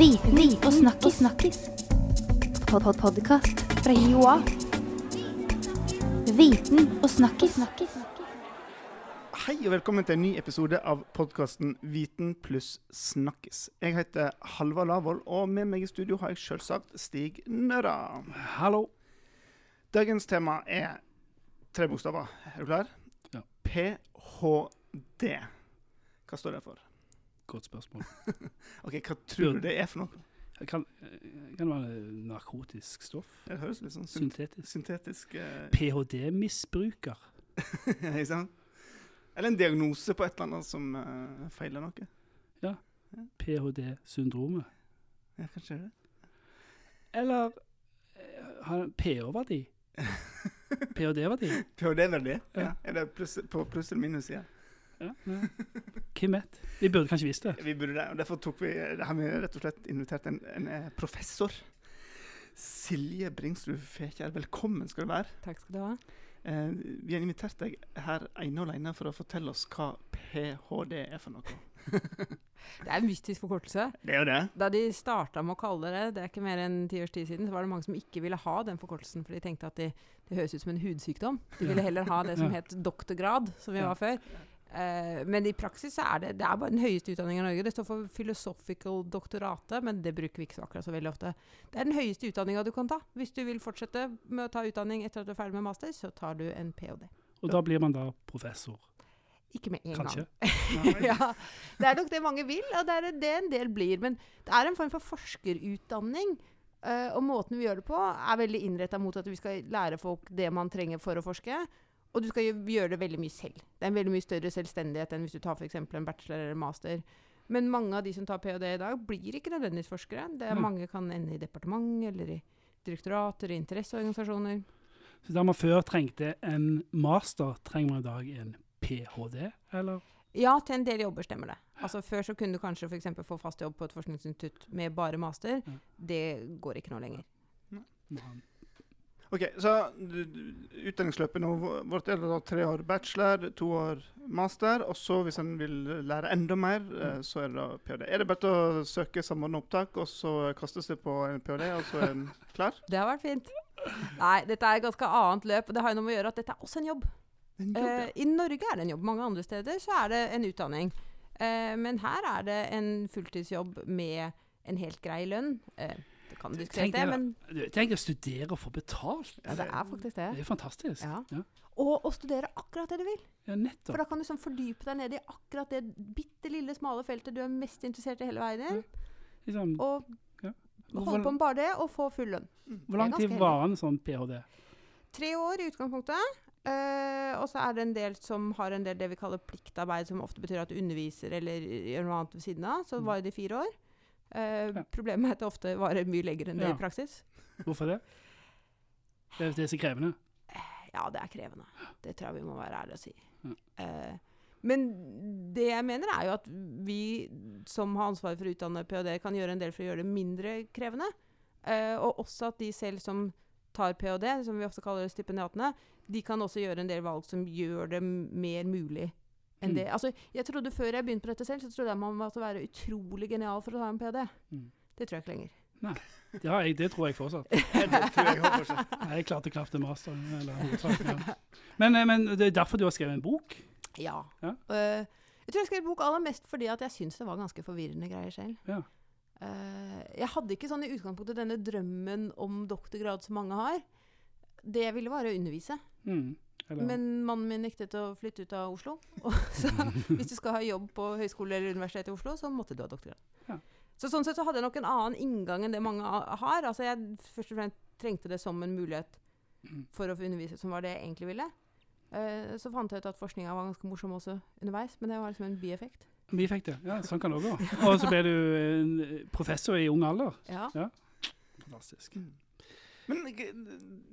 Viten og snakkis. snakkis. Pod -pod Podkast fra Joa. Viten og snakkis. Hei og velkommen til en ny episode av podkasten Viten pluss snakkis. Jeg heter Halvard Lavoll, og med meg i studio har jeg selvsagt Stig Nøra. Hallo. Dagens tema er tre bokstaver. Er du klar? Ja. PHD. Hva står det for? Godt spørsmål. Ok, Hva tror du det er for noe? Kan, eh, kan det være narkotisk stoff? Det høres litt sånn Syntetisk? syntetisk uh... PHD-misbruker? Ikke sant? Eller en diagnose på et eller annet som uh, feiler noe. Ja. PHD-syndromet? Ja, kanskje det. Eller eh, har en pH-verdi? PHD-verdi? PHD-verdi? Ja. Ja. Er det pluss, på pluss- eller minussida? Ja, ja. Hvem vet? Vi burde kanskje visst det. Vi burde det, og derfor tok vi, har vi rett og slett invitert en, en eh, professor. Silje Bringsrud Fekjær, velkommen skal du være. Takk skal du ha. Eh, vi har invitert deg her ene og alene for å fortelle oss hva ph.d. er for noe. Det er en mystisk forkortelse. Det er jo det. Da de starta med å kalle det det er ikke mer enn ti års tid siden, så var det mange som ikke ville ha den forkortelsen, for de tenkte at de, det høres ut som en hudsykdom. De ville heller ha det som het doktorgrad, som vi var før. Eh, men i praksis så er det, det er bare den høyeste utdanningen i Norge. Det står for philosophical doktorate, men det bruker vi ikke så akkurat så veldig ofte. Det er den høyeste utdanninga du kan ta. Hvis du vil fortsette med å ta utdanning etter at du er ferdig med master, så tar du en ph.d. Og da blir man da professor. Ikke med en Kanskje. gang. ja, det er nok det mange vil, og det er det en del blir. Men det er en form for forskerutdanning. Uh, og måten vi gjør det på, er veldig innretta mot at vi skal lære folk det man trenger for å forske. Og du skal gjøre det veldig mye selv. Det er en veldig mye større selvstendighet enn hvis du tar eksempel en bachelor eller master. Men mange av de som tar ph.d. i dag, blir ikke nødvendigvis forskere. Det er Nei. Mange kan ende i departement eller i direktorater, i interesseorganisasjoner. Så der man før trengte en master, trenger man i dag en ph.d., eller? Ja, til en del jobber stemmer det. Altså Før så kunne du kanskje for få fast jobb på et forskningsinstitutt med bare master. Det går ikke nå lenger. Man- Ok, så Utdanningsløpet nå vårt er da tre år bachelor, to år master, og så hvis en vil lære enda mer, eh, så er det da ph.d. Er det bare å søke samordna opptak, og så kaste seg på en ph.d., og så er en klar? Det har vært fint. Nei, dette er et ganske annet løp. og Det har jo noe med å gjøre at dette er også en jobb. En jobb, ja. uh, I Norge er det en jobb. Mange andre steder så er det en utdanning. Uh, men her er det en fulltidsjobb med en helt grei lønn. Eh, det kan diskuteres Tenk det, men Du, Tenk å studere og få betalt. ja, det er faktisk det. Det er fantastisk. Ja. Ja, Og å studere akkurat det du vil. ja nettopp. For da kan du sånn fordype deg ned i akkurat det bitte lille, smale feltet du er mest interessert i hele veien din. Liksom, Og Ja. holde på med bare det, og få full lønn. hvor lang tid var en sånn ph.d.? Tre år i utgangspunktet. Uh, og så er det en del som har en del det vi kaller pliktarbeid, som ofte betyr at du underviser eller gjør noe annet ved siden av. Så var varer det i fire år. Eh, Ja. Problemet er at det ofte varer mye lenger enn det Ja. i praksis. Hvorfor det? Det er, så krevende. Ja, det er krevende. Det tror jeg vi må være ærlige og si. Ja. Uh, men det jeg mener, er jo at vi som har ansvar for å utdanne ph.d., kan gjøre en del for å gjøre det mindre krevende. Uh, og også at de selv som tar ph.d., som vi ofte kaller stipendiatene, de kan også gjøre en del valg som gjør det mer mulig enn Mm. det. Altså, jeg trodde Før jeg begynte på dette selv, så trodde jeg man måtte være utrolig genial for å ta en ph.d. Mm. Det tror jeg ikke lenger. Det, har jeg, det tror jeg fortsatt. Det tror jeg fortsatt. Nei, Jeg klarte knapt en master. Eller. Ja. Men, eh, men det er derfor du har skrevet en bok? Ja. Ja. Uh, jeg tror jeg skrev bok aller mest fordi at jeg syns det var ganske forvirrende greier selv. Ja. Uh, jeg hadde ikke sånn i utgangspunktet denne drømmen om doktorgrad som mange har. Det jeg ville, var å undervise. Mm. Eller, Men mannen min nektet å flytte ut av Oslo. Og så hvis du skal ha jobb på høyskole eller universitet i Oslo, så måtte du ha doktorgrad. Ja. Så sånn sett så hadde jeg nok en annen inngang enn det mange har. Altså jeg først og fremst trengte det som en mulighet Mm. for å få undervise, som var det jeg egentlig ville. Eh, så fant jeg ut at forskninga var ganske morsom også underveis, men det var liksom en bieffekt. Bieffekt, ja. Ja, sånn kan det òg gå. Og så ble du professor i ung alder. Ja. Fantastisk. Men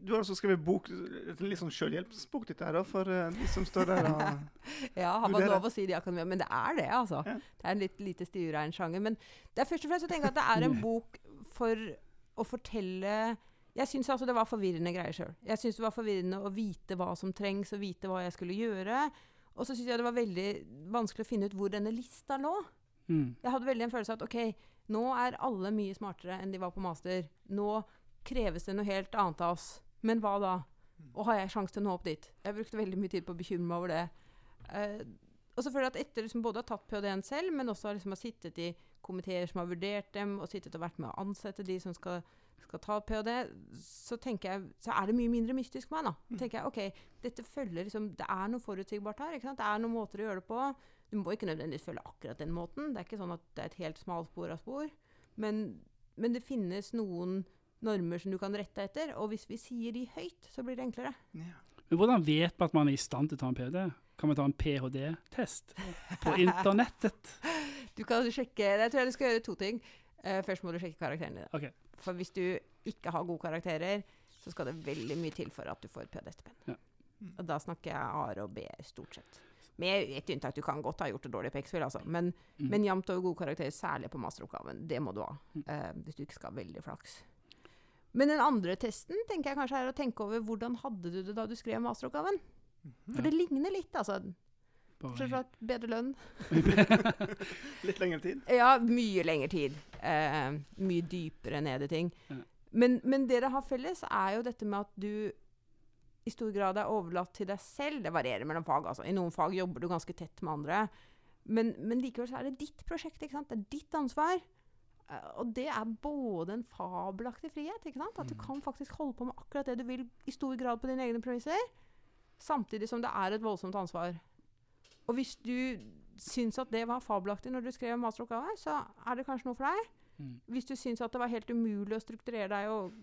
du har også skrevet bok, en litt sånn selvhjelpsbok dette her, for eh, de som står der og Ja, har man lov å si det akademia? Men det er det, altså. Ja. Det er en litt lite stivrein sjanger. Men det er først og fremst å tenke at det er en bok for å fortelle Jeg syns altså det var forvirrende greier sjøl. Jeg syns det var forvirrende å vite hva som trengs, og vite hva jeg skulle gjøre. Og så syns jeg det var veldig vanskelig å finne ut hvor denne lista lå. Mm. Jeg hadde veldig en følelse av at ok, nå er alle mye smartere enn de var på master. Nå kreves det noe helt annet av oss. Men hva da? Og har jeg sjanse til å nå opp dit? Jeg brukte veldig mye tid på å bekymre meg over det. Eh, og så føler jeg at etter liksom både å ha tatt ph.d.-en selv, men også liksom har sittet i komiteer som har vurdert dem, og sittet og vært med å ansette de som skal, skal ta ph.d., så jeg, så er det mye mindre mystisk for meg. da. Mm. tenker jeg, ok, dette følger liksom, Det er noe forutsigbart her. ikke sant? Det er noen måter å gjøre det på. Du må ikke nødvendigvis følge akkurat den måten. Det er ikke sånn at det er et helt smalspora spor. Men, men det finnes noen normer som du kan rette etter, og hvis vi sier de høyt, så blir det enklere. Ja. Men hvordan vet man at man er i stand til å ta en ph.d.? Kan man ta en ph.d.-test på internettet? Du kan sjekke Jeg tror jeg du skal gjøre to ting. Uh, først må du sjekke karakterene dine. Okay. For hvis du ikke har gode karakterer, så skal det veldig mye til for at du får ph.d.-stipend. Ja. Og da snakker jeg A og B stort sett. Med et unntak. Du kan godt ha gjort det dårlig på X-Fill, altså. Men, Mm. men jevnt over gode karakterer, særlig på masteroppgaven. Det må du ha. Eh, hvis du ikke skal ha veldig flaks. Men den andre testen tenker jeg kanskje er å tenke over hvordan hadde du det da du skrev masteroppgaven. For Ja. det ligner litt, altså. Bortsett fra bedre lønn. Litt lengre tid. Ja, mye lengre tid. Eh, mye dypere ned i ting. Ja. Men, men det det har felles, er jo dette med at du i stor grad er overlatt til deg selv. Det varierer mellom fag. altså. I noen fag jobber du ganske tett med andre. Men, men likevel så er det ditt prosjekt. ikke sant? Det er ditt ansvar. Eh, og det er både en fabelaktig frihet. ikke sant? At du Mm. kan faktisk holde på med akkurat det du vil, i stor grad på dine egne premisser. Samtidig som det er et voldsomt ansvar. Og hvis du syns at det var fabelaktig når du skrev masteroppgave, så er det kanskje noe for deg. Mm. Hvis du syns at det var helt umulig å strukturere deg og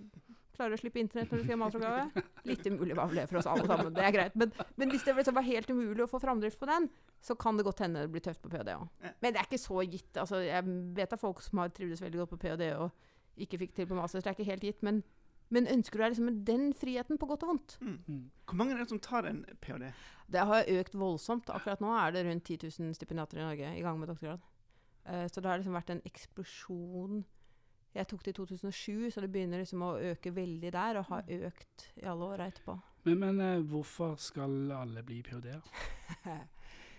klare å slippe internett når du skriver masteroppgave Litt umulig var vel det for oss alle sammen, det er greit. Men, men hvis det liksom var helt umulig å få framdrift på den, så kan det godt hende det blir tøft på ph.d. òg. Men det er ikke så gitt. Altså, jeg vet av folk som har trivdes veldig godt på ph.d. og ikke fikk til på master, så det er ikke helt gitt. Men, men ønsker du deg liksom den friheten på godt og vondt? Mm. Mm. Hvor mange er det som tar en ph.d.? Det har økt voldsomt. Akkurat nå er det rundt 10 000 stipendiater i Norge i gang med doktorgrad. Eh, så det har liksom vært en eksplosjon. Jeg tok det i 2007, så det begynner liksom å øke veldig der, og har økt i alle åra etterpå. Men, men eh, hvorfor skal alle bli ph.d.-er?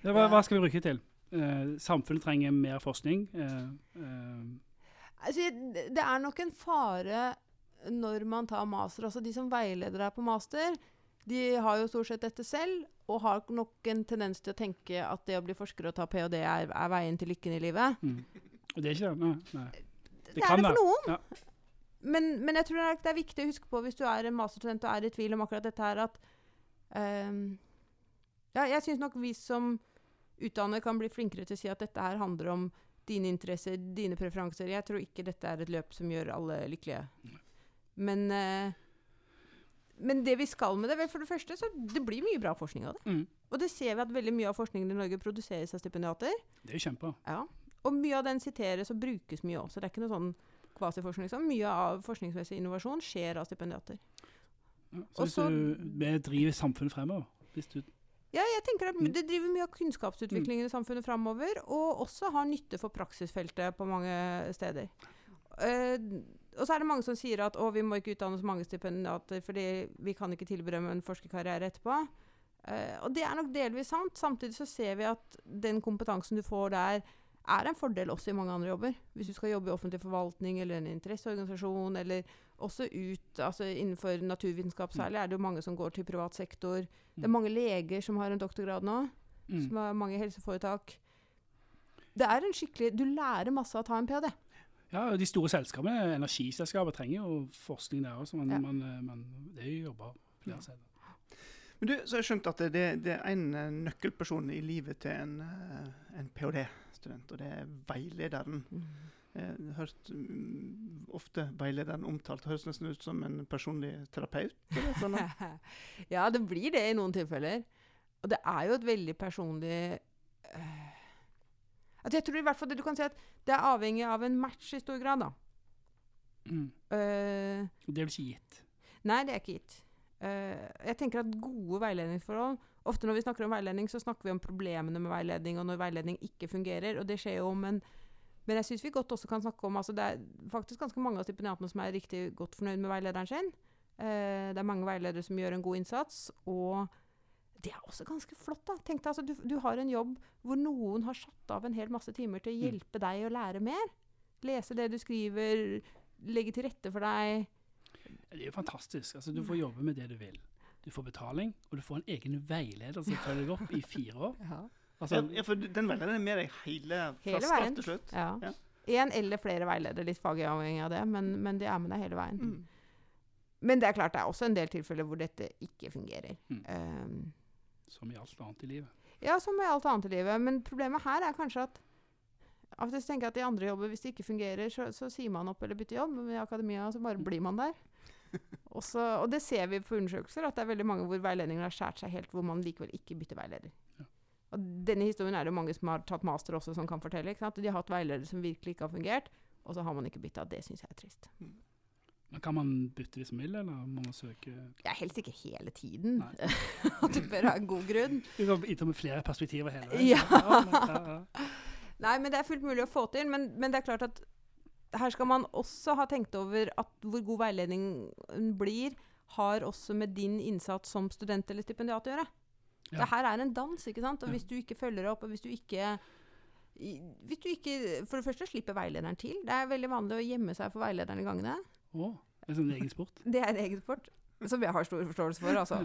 Hva, hva skal vi bruke til? Eh, samfunnet trenger mer forskning. Eh, eh, Altså, det det er nok en fare når man tar master. Altså, de som veileder deg på master, de har jo stort sett dette selv, og har nok en tendens til å tenke at det å bli forsker og ta ph.d. Er, er veien til lykken i livet. mm. Og det er ikke det? Nei. nei. Det, det er det for noen. Ja. Men, men jeg tror det er, viktig å huske på hvis du er en masterstudent og er i tvil om akkurat dette her, at um, Ja, jeg syns nok vi som utdanner kan bli flinkere til å si at dette her handler om dine interesser, dine preferanser. Jeg tror ikke dette er et løp som gjør alle lykkelige. Men uh, men det vi skal med det, vel for det første, så det blir mye bra forskning av det. Mm. Og det ser vi at veldig mye av forskningen i Norge produseres av stipendiater. Det er kjempe. Ja. Og mye av den siteres og brukes mye også. Det er ikke noe sånn kvasiforskning. Liksom. Mye av forskningsmessig innovasjon skjer av stipendiater. Ja. Så hvis du driver samfunnet fremover hvis du, Ja, jeg tenker at Mm. Det driver mye av kunnskapsutviklingen i samfunnet framover, og også har nytte for praksisfeltet på mange steder. Uh, og så er det mange som sier at å, vi må ikke utdanne så mange stipendiater fordi vi kan ikke tilby dem en forskerkarriere etterpå. Uh, og det er nok delvis sant. Samtidig så ser vi at den kompetansen du får der, er en fordel også i mange andre jobber. Hvis du skal jobbe i offentlig forvaltning eller en interesseorganisasjon, eller også ut altså innenfor naturvitenskap særlig, er det jo mange som går til privat sektor. Det er Mm. mange leger som har en doktorgrad nå, mm. som har mange helseforetak. Det er en skikkelig Du lærer masse av å ta en ph.d. Ja, de store selskapene, energiselskaper, trenger jo forskning der også. men, Ja. man, eh, man, det er jo jobber flere steder. Men du, så har jeg skjønt at det, det er en eh, nøkkelperson i livet til en, en en ph.d.-student, og det er veilederen. Jeg har hørt mm, ofte veilederen omtalt. Høres nesten ut som en personlig terapeut. Eller sånn. ja, det blir det i noen tilfeller. Og det er jo et veldig personlig øh, at Jeg tror i hvert fall det du kan si at det er avhengig av en match i stor grad, da. Mm. Uh, det er vel ikke gitt. Nei, det er ikke gitt. Uh, jeg tenker at gode veiledningsforhold Ofte når vi snakker om veiledning, så snakker vi om problemene med veiledning, og når veiledning ikke fungerer. Og det skjer jo, men, men jeg syns vi godt også kan snakke om altså Det er faktisk ganske mange av stipendiatene som er riktig godt fornøyd med veilederen sin. Eh, det er mange veiledere som gjør en god innsats. Og Det er også ganske flott, da. Tenk deg, altså, du, du har en jobb hvor noen har satt av en hel masse timer til å Mm. hjelpe deg å lære mer. Lese det du skriver, legge til rette for deg. Det er jo fantastisk. Altså, du får jobbe med det du vil. Du får betaling, og du får en egen veileder som følger deg opp i fire år. Altså, Ja, ja, for den veilederen er med deg hele, fra start til slutt. Ja. Ja. En eller flere veiledere, litt fagavhengig av det, men, men de er med deg hele veien. Mm. Men det er klart det er også en del tilfeller hvor dette ikke fungerer. Mm. Um, som i alt annet i livet. ja, som i alt annet i livet. Men problemet her er kanskje at av og til tenker jeg at i andre jobber, hvis det ikke fungerer, så, så sier man opp eller bytter jobb. Men i akademia så bare blir man der. Og, så, og det ser vi på undersøkelser, at det er veldig mange hvor veiledningen har skåret seg helt, hvor man likevel ikke bytter veileder. Ja. Og denne historien er det mange som har tatt master også, som kan fortelle. De har hatt veiledere som virkelig ikke har fungert, og så har man ikke bytta. Det syns jeg er trist. Men kan man bytte hvis man vil, eller må man søke er helst ikke hele tiden. At du bør ha en god grunn. Du kan innom flere perspektiver hele veien. Ja. ja, ja. Nei, men det er fullt mulig å få til. Men, men det er klart at her skal man også ha tenkt over at hvor god veiledningen blir, har også med din innsats som student eller stipendiat å gjøre. Ja. Det her er en dans, ikke sant? Og Ja. hvis du ikke følger opp, og hvis du ikke hvis du ikke For det første slipper veilederen til. Det er veldig vanlig å gjemme seg for veilederen i gangene. Oh, det er en egen sport. Det er en egen sport. Som jeg har stor forståelse for. Altså.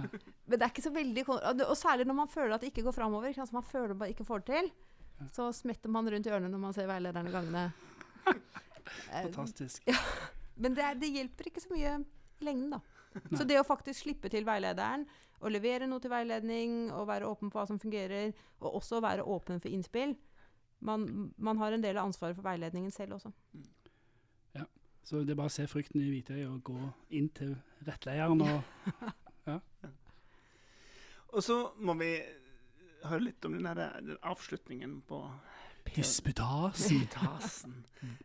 Men det er ikke så veldig og særlig når man føler at det ikke går framover. Ikke? Man føler man ikke får det til. Ja. Så smetter man rundt i ørene når man ser veilederen i gangene. Eh, Fantastisk. Men det, er, det hjelper ikke så mye i lengden, da. Nei. Så det å faktisk slippe til veilederen, og levere noe til veiledning, og være åpen på hva som fungerer, og også være åpen for innspill Man, man har en del av ansvaret for veiledningen selv også. Så det er bare å se frykten i hvitøyet og gå inn til rettleieren og Og så må vi høre litt om den, der, den avslutningen på Disputasen. Disputasen.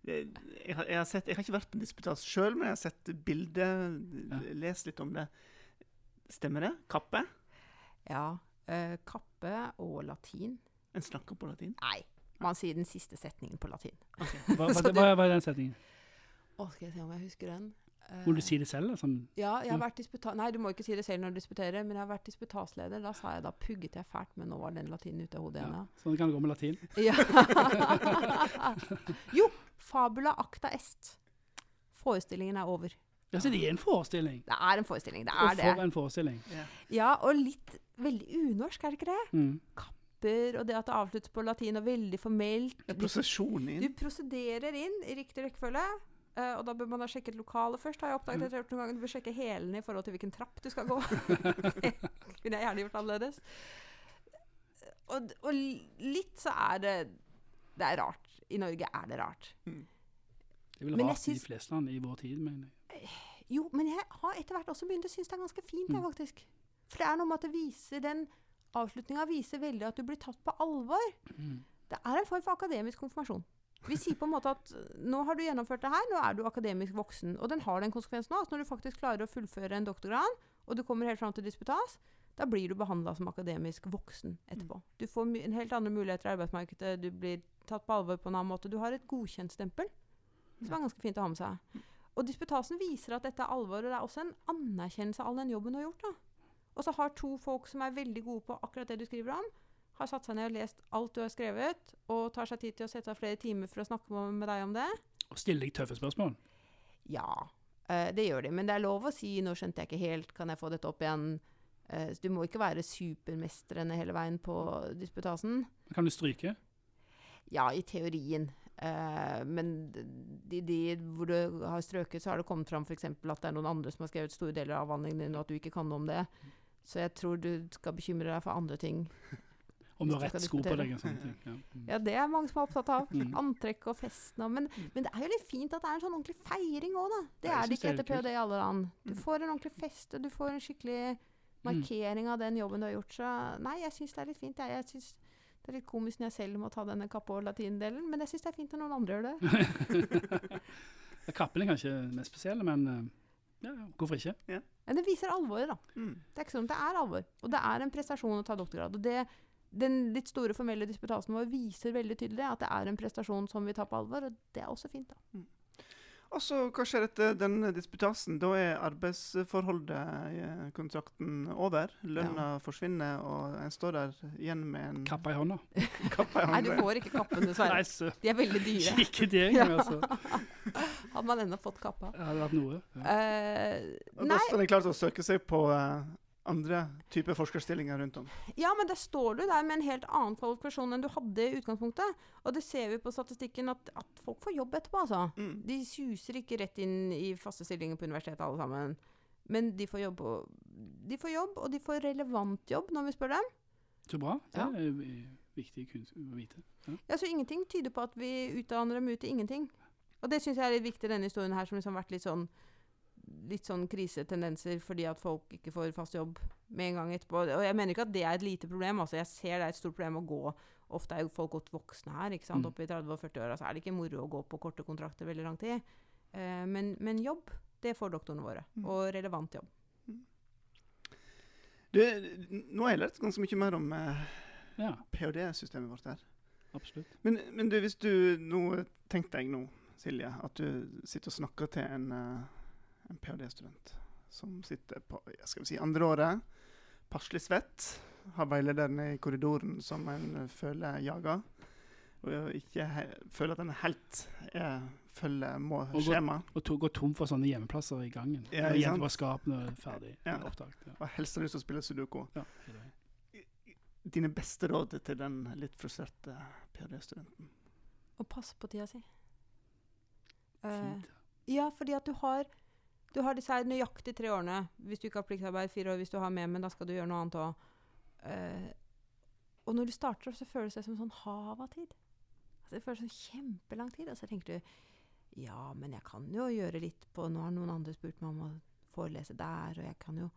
Jeg, jeg, har- sett, jeg har ikke vært på en disputas sjøl, men jeg har sett bildet, Ja. lest litt om det. Stemmer det? Kappe? Ja. Uh, kappe og latin. En snakker på latin? Nei, man sier den siste setningen på latin. Hva, hva, hva, hva er den setningen? Å, skal jeg se om jeg husker den. Må du Eh, si det selv? Sånn, Ja, jeg har vært disputa... Nei, du må ikke si det selv når du disputerer, men jeg har vært disputasleder. Da sa jeg da pugget jeg fælt, men nå var den latinen ute av hodet ja. Sånn kan det gå med latin. Ja. jo, fabula acta est. Forestillingen er over. Ja, så det er en forestilling. Det er en forestilling, det Og er for det. en forestilling. Ja, og litt veldig unorsk, er det ikke det? Mm. Kapper, og det at det avsluttes på latin, og veldig formelt. En prosesjon Du inn? prosederer inn i riktig rekkefølge. Eh, og da bør man ha sjekket lokalet først. har jeg oppdaget etter hvert noen ganger. Du bør sjekke hælene i forhold til hvilken trapp du skal gå. det kunne jeg gjerne gjort annerledes. Og, og litt så er det Det er rart. I Norge er det rart. Det er vel Men jeg rart i de fleste land i vår tid, mener jeg. Jo, men jeg har etter hvert også begynt å synes det er ganske fint, jeg, Mm. faktisk. For det er noe med at det viser den Avslutninga viser veldig at du blir tatt på alvor. Mm. Det er en form for akademisk konfirmasjon. Vi sier på en måte at nå har du gjennomført det her, nå er du akademisk voksen. Og den har den konsekvensen nå. at når du faktisk klarer å fullføre en doktorgrad, og du kommer helt fram til disputas, da blir du behandla som akademisk voksen etterpå. Du får en helt andre muligheter i arbeidsmarkedet, du blir tatt på alvor på en annen måte. Du har et godkjent stempel, som er ganske fint å ha med seg. Og disputasen viser at dette er alvor, og det er også en anerkjennelse av all den jobben du har gjort. da. Og så har to folk som er veldig gode på akkurat det du skriver om, har satt seg ned og lest alt du har skrevet, og tar seg tid til å sette av flere timer for å snakke med deg om det. Og stille deg tøffe spørsmål. Ja, eh, det gjør de. Men det er lov å si 'nå skjønte jeg ikke helt, kan jeg få dette opp igjen'? Eh, du må ikke være supermestrende hele veien på disputasen. Kan du stryke? Ja, i teorien. Uh, men de, de hvor du har strøket, så har det kommet fram f.eks. at det er noen andre som har skrevet store deler av avhandlingen din, og at du ikke kan noe om det. Så jeg tror du skal bekymre deg for andre ting. Om du har rett sko på deg og sånne ting. Ja. Mm. Ja, det er mange som er opptatt av. Mm. Antrekk og festen og men, men det er jo litt fint at det er en sånn ordentlig feiring òg, da. Det Ja, er det ikke det er etter ph.d. i alle land. Du Mm. får en ordentlig fest, og du får en skikkelig markering av den jobben du har gjort. Så nei, jeg syns det er litt fint. Jeg, jeg synes det er litt komisk når jeg selv må ta denne kappe- og latindelen, men jeg syns det er fint når noen andre gjør det. Ja, Kappen er kanskje mest spesielle, men eh, ja, ja, hvorfor ikke? Men det viser alvoret, da. Mm. Det er ikke sånn, det er alvor. Og det er en prestasjon å ta doktorgrad. Og det, den litt store formelle disputasen vår viser veldig tydelig at det er en prestasjon som vi tar på alvor, og det er også fint, da. Og så hva skjer etter denne disputasen? Da er arbeidsforholdet i kontrakten over. Lønna forsvinner, og en står der igjen med en Kappa i hånda. Kappa i Nei, du får ikke kappen, dessverre. De er veldig dyre. ikke det engang, altså. Hadde man ennå fått kappa. Det hadde vært noe. Ja. Uh, Og nei, da står en klar til å søke seg på eh, andre typer forskerstillinger rundt om. ja, men der står du der med en helt annen kvalifikasjon enn du hadde i utgangspunktet. Og det ser vi på statistikken at, at folk får jobb etterpå, altså. Mm. De suser ikke rett inn i faste stillinger på universitetet alle sammen. Men de får jobb, og, de får jobb, og de får relevant jobb når vi spør dem. Så bra. Det Ja. er eh, viktig å vite. Ja. Ja, så ingenting tyder på at vi utdanner dem ut til ingenting. Og det syns jeg er litt viktig i denne historien her, som liksom har vært litt sånn litt sånn krisetendenser fordi at folk ikke får fast jobb med en gang etterpå. Og jeg mener ikke at det er et lite problem. altså Jeg ser det er et stort problem å gå Ofte er jo folk godt voksne her. ikke sant? Mm. Oppe i 30- og 40-åra så er det ikke moro å gå på korte kontrakter veldig lang tid. Eh, men, men jobb, det får doktorene våre. Mm. Og relevant jobb. Du, nå har jeg lært ganske mye mer om eh, ja, ph.d.-systemet vårt her. absolutt. Men, men du, hvis du nå Tenk deg nå, Silje, at du sitter og snakker til en, eh, en ph.d.-student som sitter på skal vi si, andre året, passelig svett, har veilederen i korridoren som en eh, føler jager, og ikke he føler at en helt er, følger må Og går, skjema, Og to, gå tom for sånne hjemmeplasser i gangen. Ja, sant? på skapene er ferdig Ja. opptak. Ja. og helst har lyst til å spille sudoku. Ja. Dine beste råd til den litt frustrerte ph.d.-studenten? Å passe på tida si. Uh, Ja, fordi at du har Du har disse her nøyaktig tre årene. Hvis du ikke har pliktarbeid, fire år hvis du har med, men da skal du gjøre noe annet òg. og når du starter opp, så føles det som sånn hav av tid. Altså, det føles som kjempelang tid. Og så tenker du ja, men jeg kan jo gjøre litt på Nå har noen andre spurt meg om å forelese der, og jeg kan jo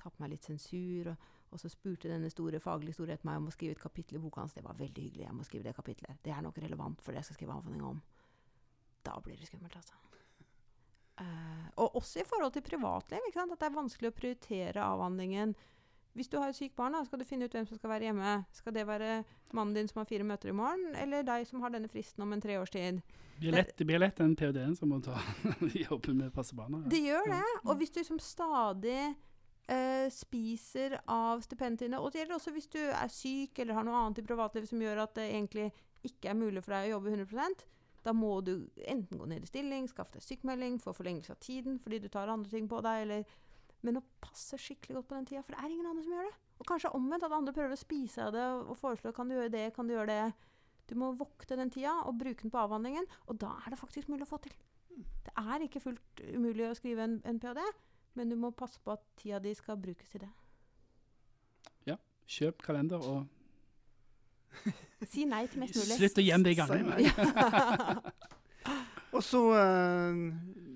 ta på meg litt sensur. Og, og så spurte denne store faglige storhet meg om å skrive et kapittel i boka hans. Det var veldig hyggelig. Jeg må skrive det kapitlet. Det er nok relevant for det jeg skal skrive avhandling om. Da blir det skummelt, altså. Eh, og også i forhold til privatliv. At det er vanskelig å prioritere avhandlingen. Hvis du har et sykt barn, da, skal du finne ut hvem som skal være hjemme. Skal det være mannen din som har fire møter i morgen, eller deg som har denne fristen om en treårstid? Det blir lett, det blir lett den ph.d.-en som må ta jobben med å passe barna. Det gjør det. Og hvis du som stadig Uh, spiser av stipendene og det gjelder også hvis du er syk eller har noe annet i privatlivet som gjør at det egentlig ikke er mulig for deg å jobbe 100 da må du enten gå ned i stilling, skaffe deg sykemelding, få forlengelse av tiden fordi du tar andre ting på deg, eller Men å passe skikkelig godt på den tida, for det er ingen andre som gjør det. Og kanskje omvendt, at andre prøver å spise av det og foreslår kan du gjøre det, kan du gjøre det. Du må vokte den tida og bruke den på avhandlingen, og da er det faktisk mulig å få til. Det er ikke fullt umulig å skrive en, en ph.d., men du må passe på at tida di skal brukes til det. Ja. Kjøp kalender og Si nei til mest mulig. slutt å gjemme det i gangen. Og så, eh,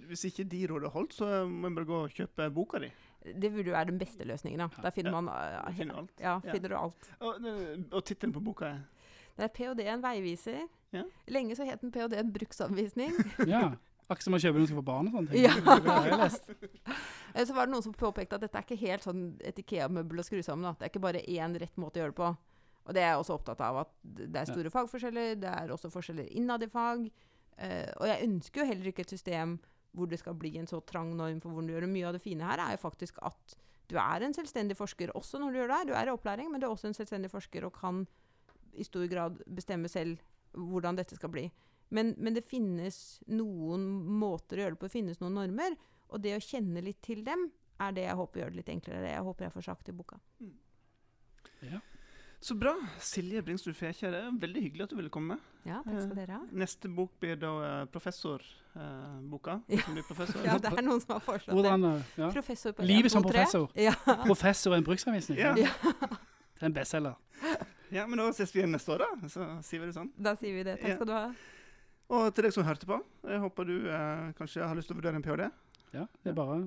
hvis ikke de rådene holdt, så må en bare gå og kjøpe boka di. Det burde jo være den beste løsningen. Da. Der finner Ja. man uh, Du finner alt. Ja, Ja. finner du alt. Og, eh, og tittelen på boka er Det er ph.d. en veiviser. Ja. Lenge så het den ph.d. en bruksanvisning. Ja. Akkurat som å kjøpe noe skal få barn og sånne ting. Ja. Eh, Så var det noen som påpekte at dette er ikke helt sånn et Ikea-møbel å skru sammen. Da. Det er ikke bare én rett måte å gjøre det på. Og det er jeg også opptatt av, at det er store fagforskjeller. Det er også forskjeller innad i fag. Uh, og jeg ønsker jo heller ikke et system hvor det skal bli en så trang norm for hvordan du gjør det. Mye av det fine her er jo faktisk at du er en selvstendig forsker også når du gjør det her. Du er i opplæring, men du er også en selvstendig forsker og kan i stor grad bestemme selv hvordan dette skal bli. Men, men det finnes noen måter å gjøre det på, det finnes noen normer. Og det å kjenne litt til dem er det jeg håper gjør det litt enklere. Det jeg håper jeg får sagt i boka. Ja. Så bra. Silje Bringsrud Fekjær, det er veldig hyggelig at du ville komme. Ja, takk skal dere ha. Neste bok blir da eh, professorboka. Ja. Som blir professor. Ja, det er noen som har foreslått Hvordan det. eh, ja. Professor på Livet som 1, 2, 3. professor. Ja. Professor i en bruksanvisning. Ja. Ja. Det er en bestselger. ja, men da ses vi igjen neste år, da. Så sier vi det sånn. Da sier vi det. Takk Ja. skal du ha. Og til deg som hørte på, jeg håper du eh, kanskje har lyst til å vurdere en ph.d. Ja, det er bare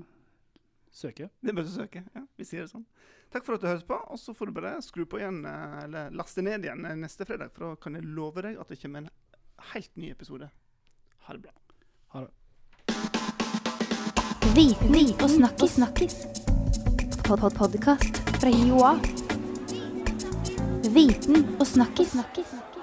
søke. Det er bare å søke. Ja, vi sier det sånn. Takk for at du hørte på, og så får du bare skru på igjen, eh, eller laste ned igjen eh, neste fredag, for da kan jeg love deg at det kommer en helt ny episode. Ha det bra. Ha det. Viten og snakkis. snakkis. Pod -pod Podkast fra Joa. Viten og snakkis. snakkis.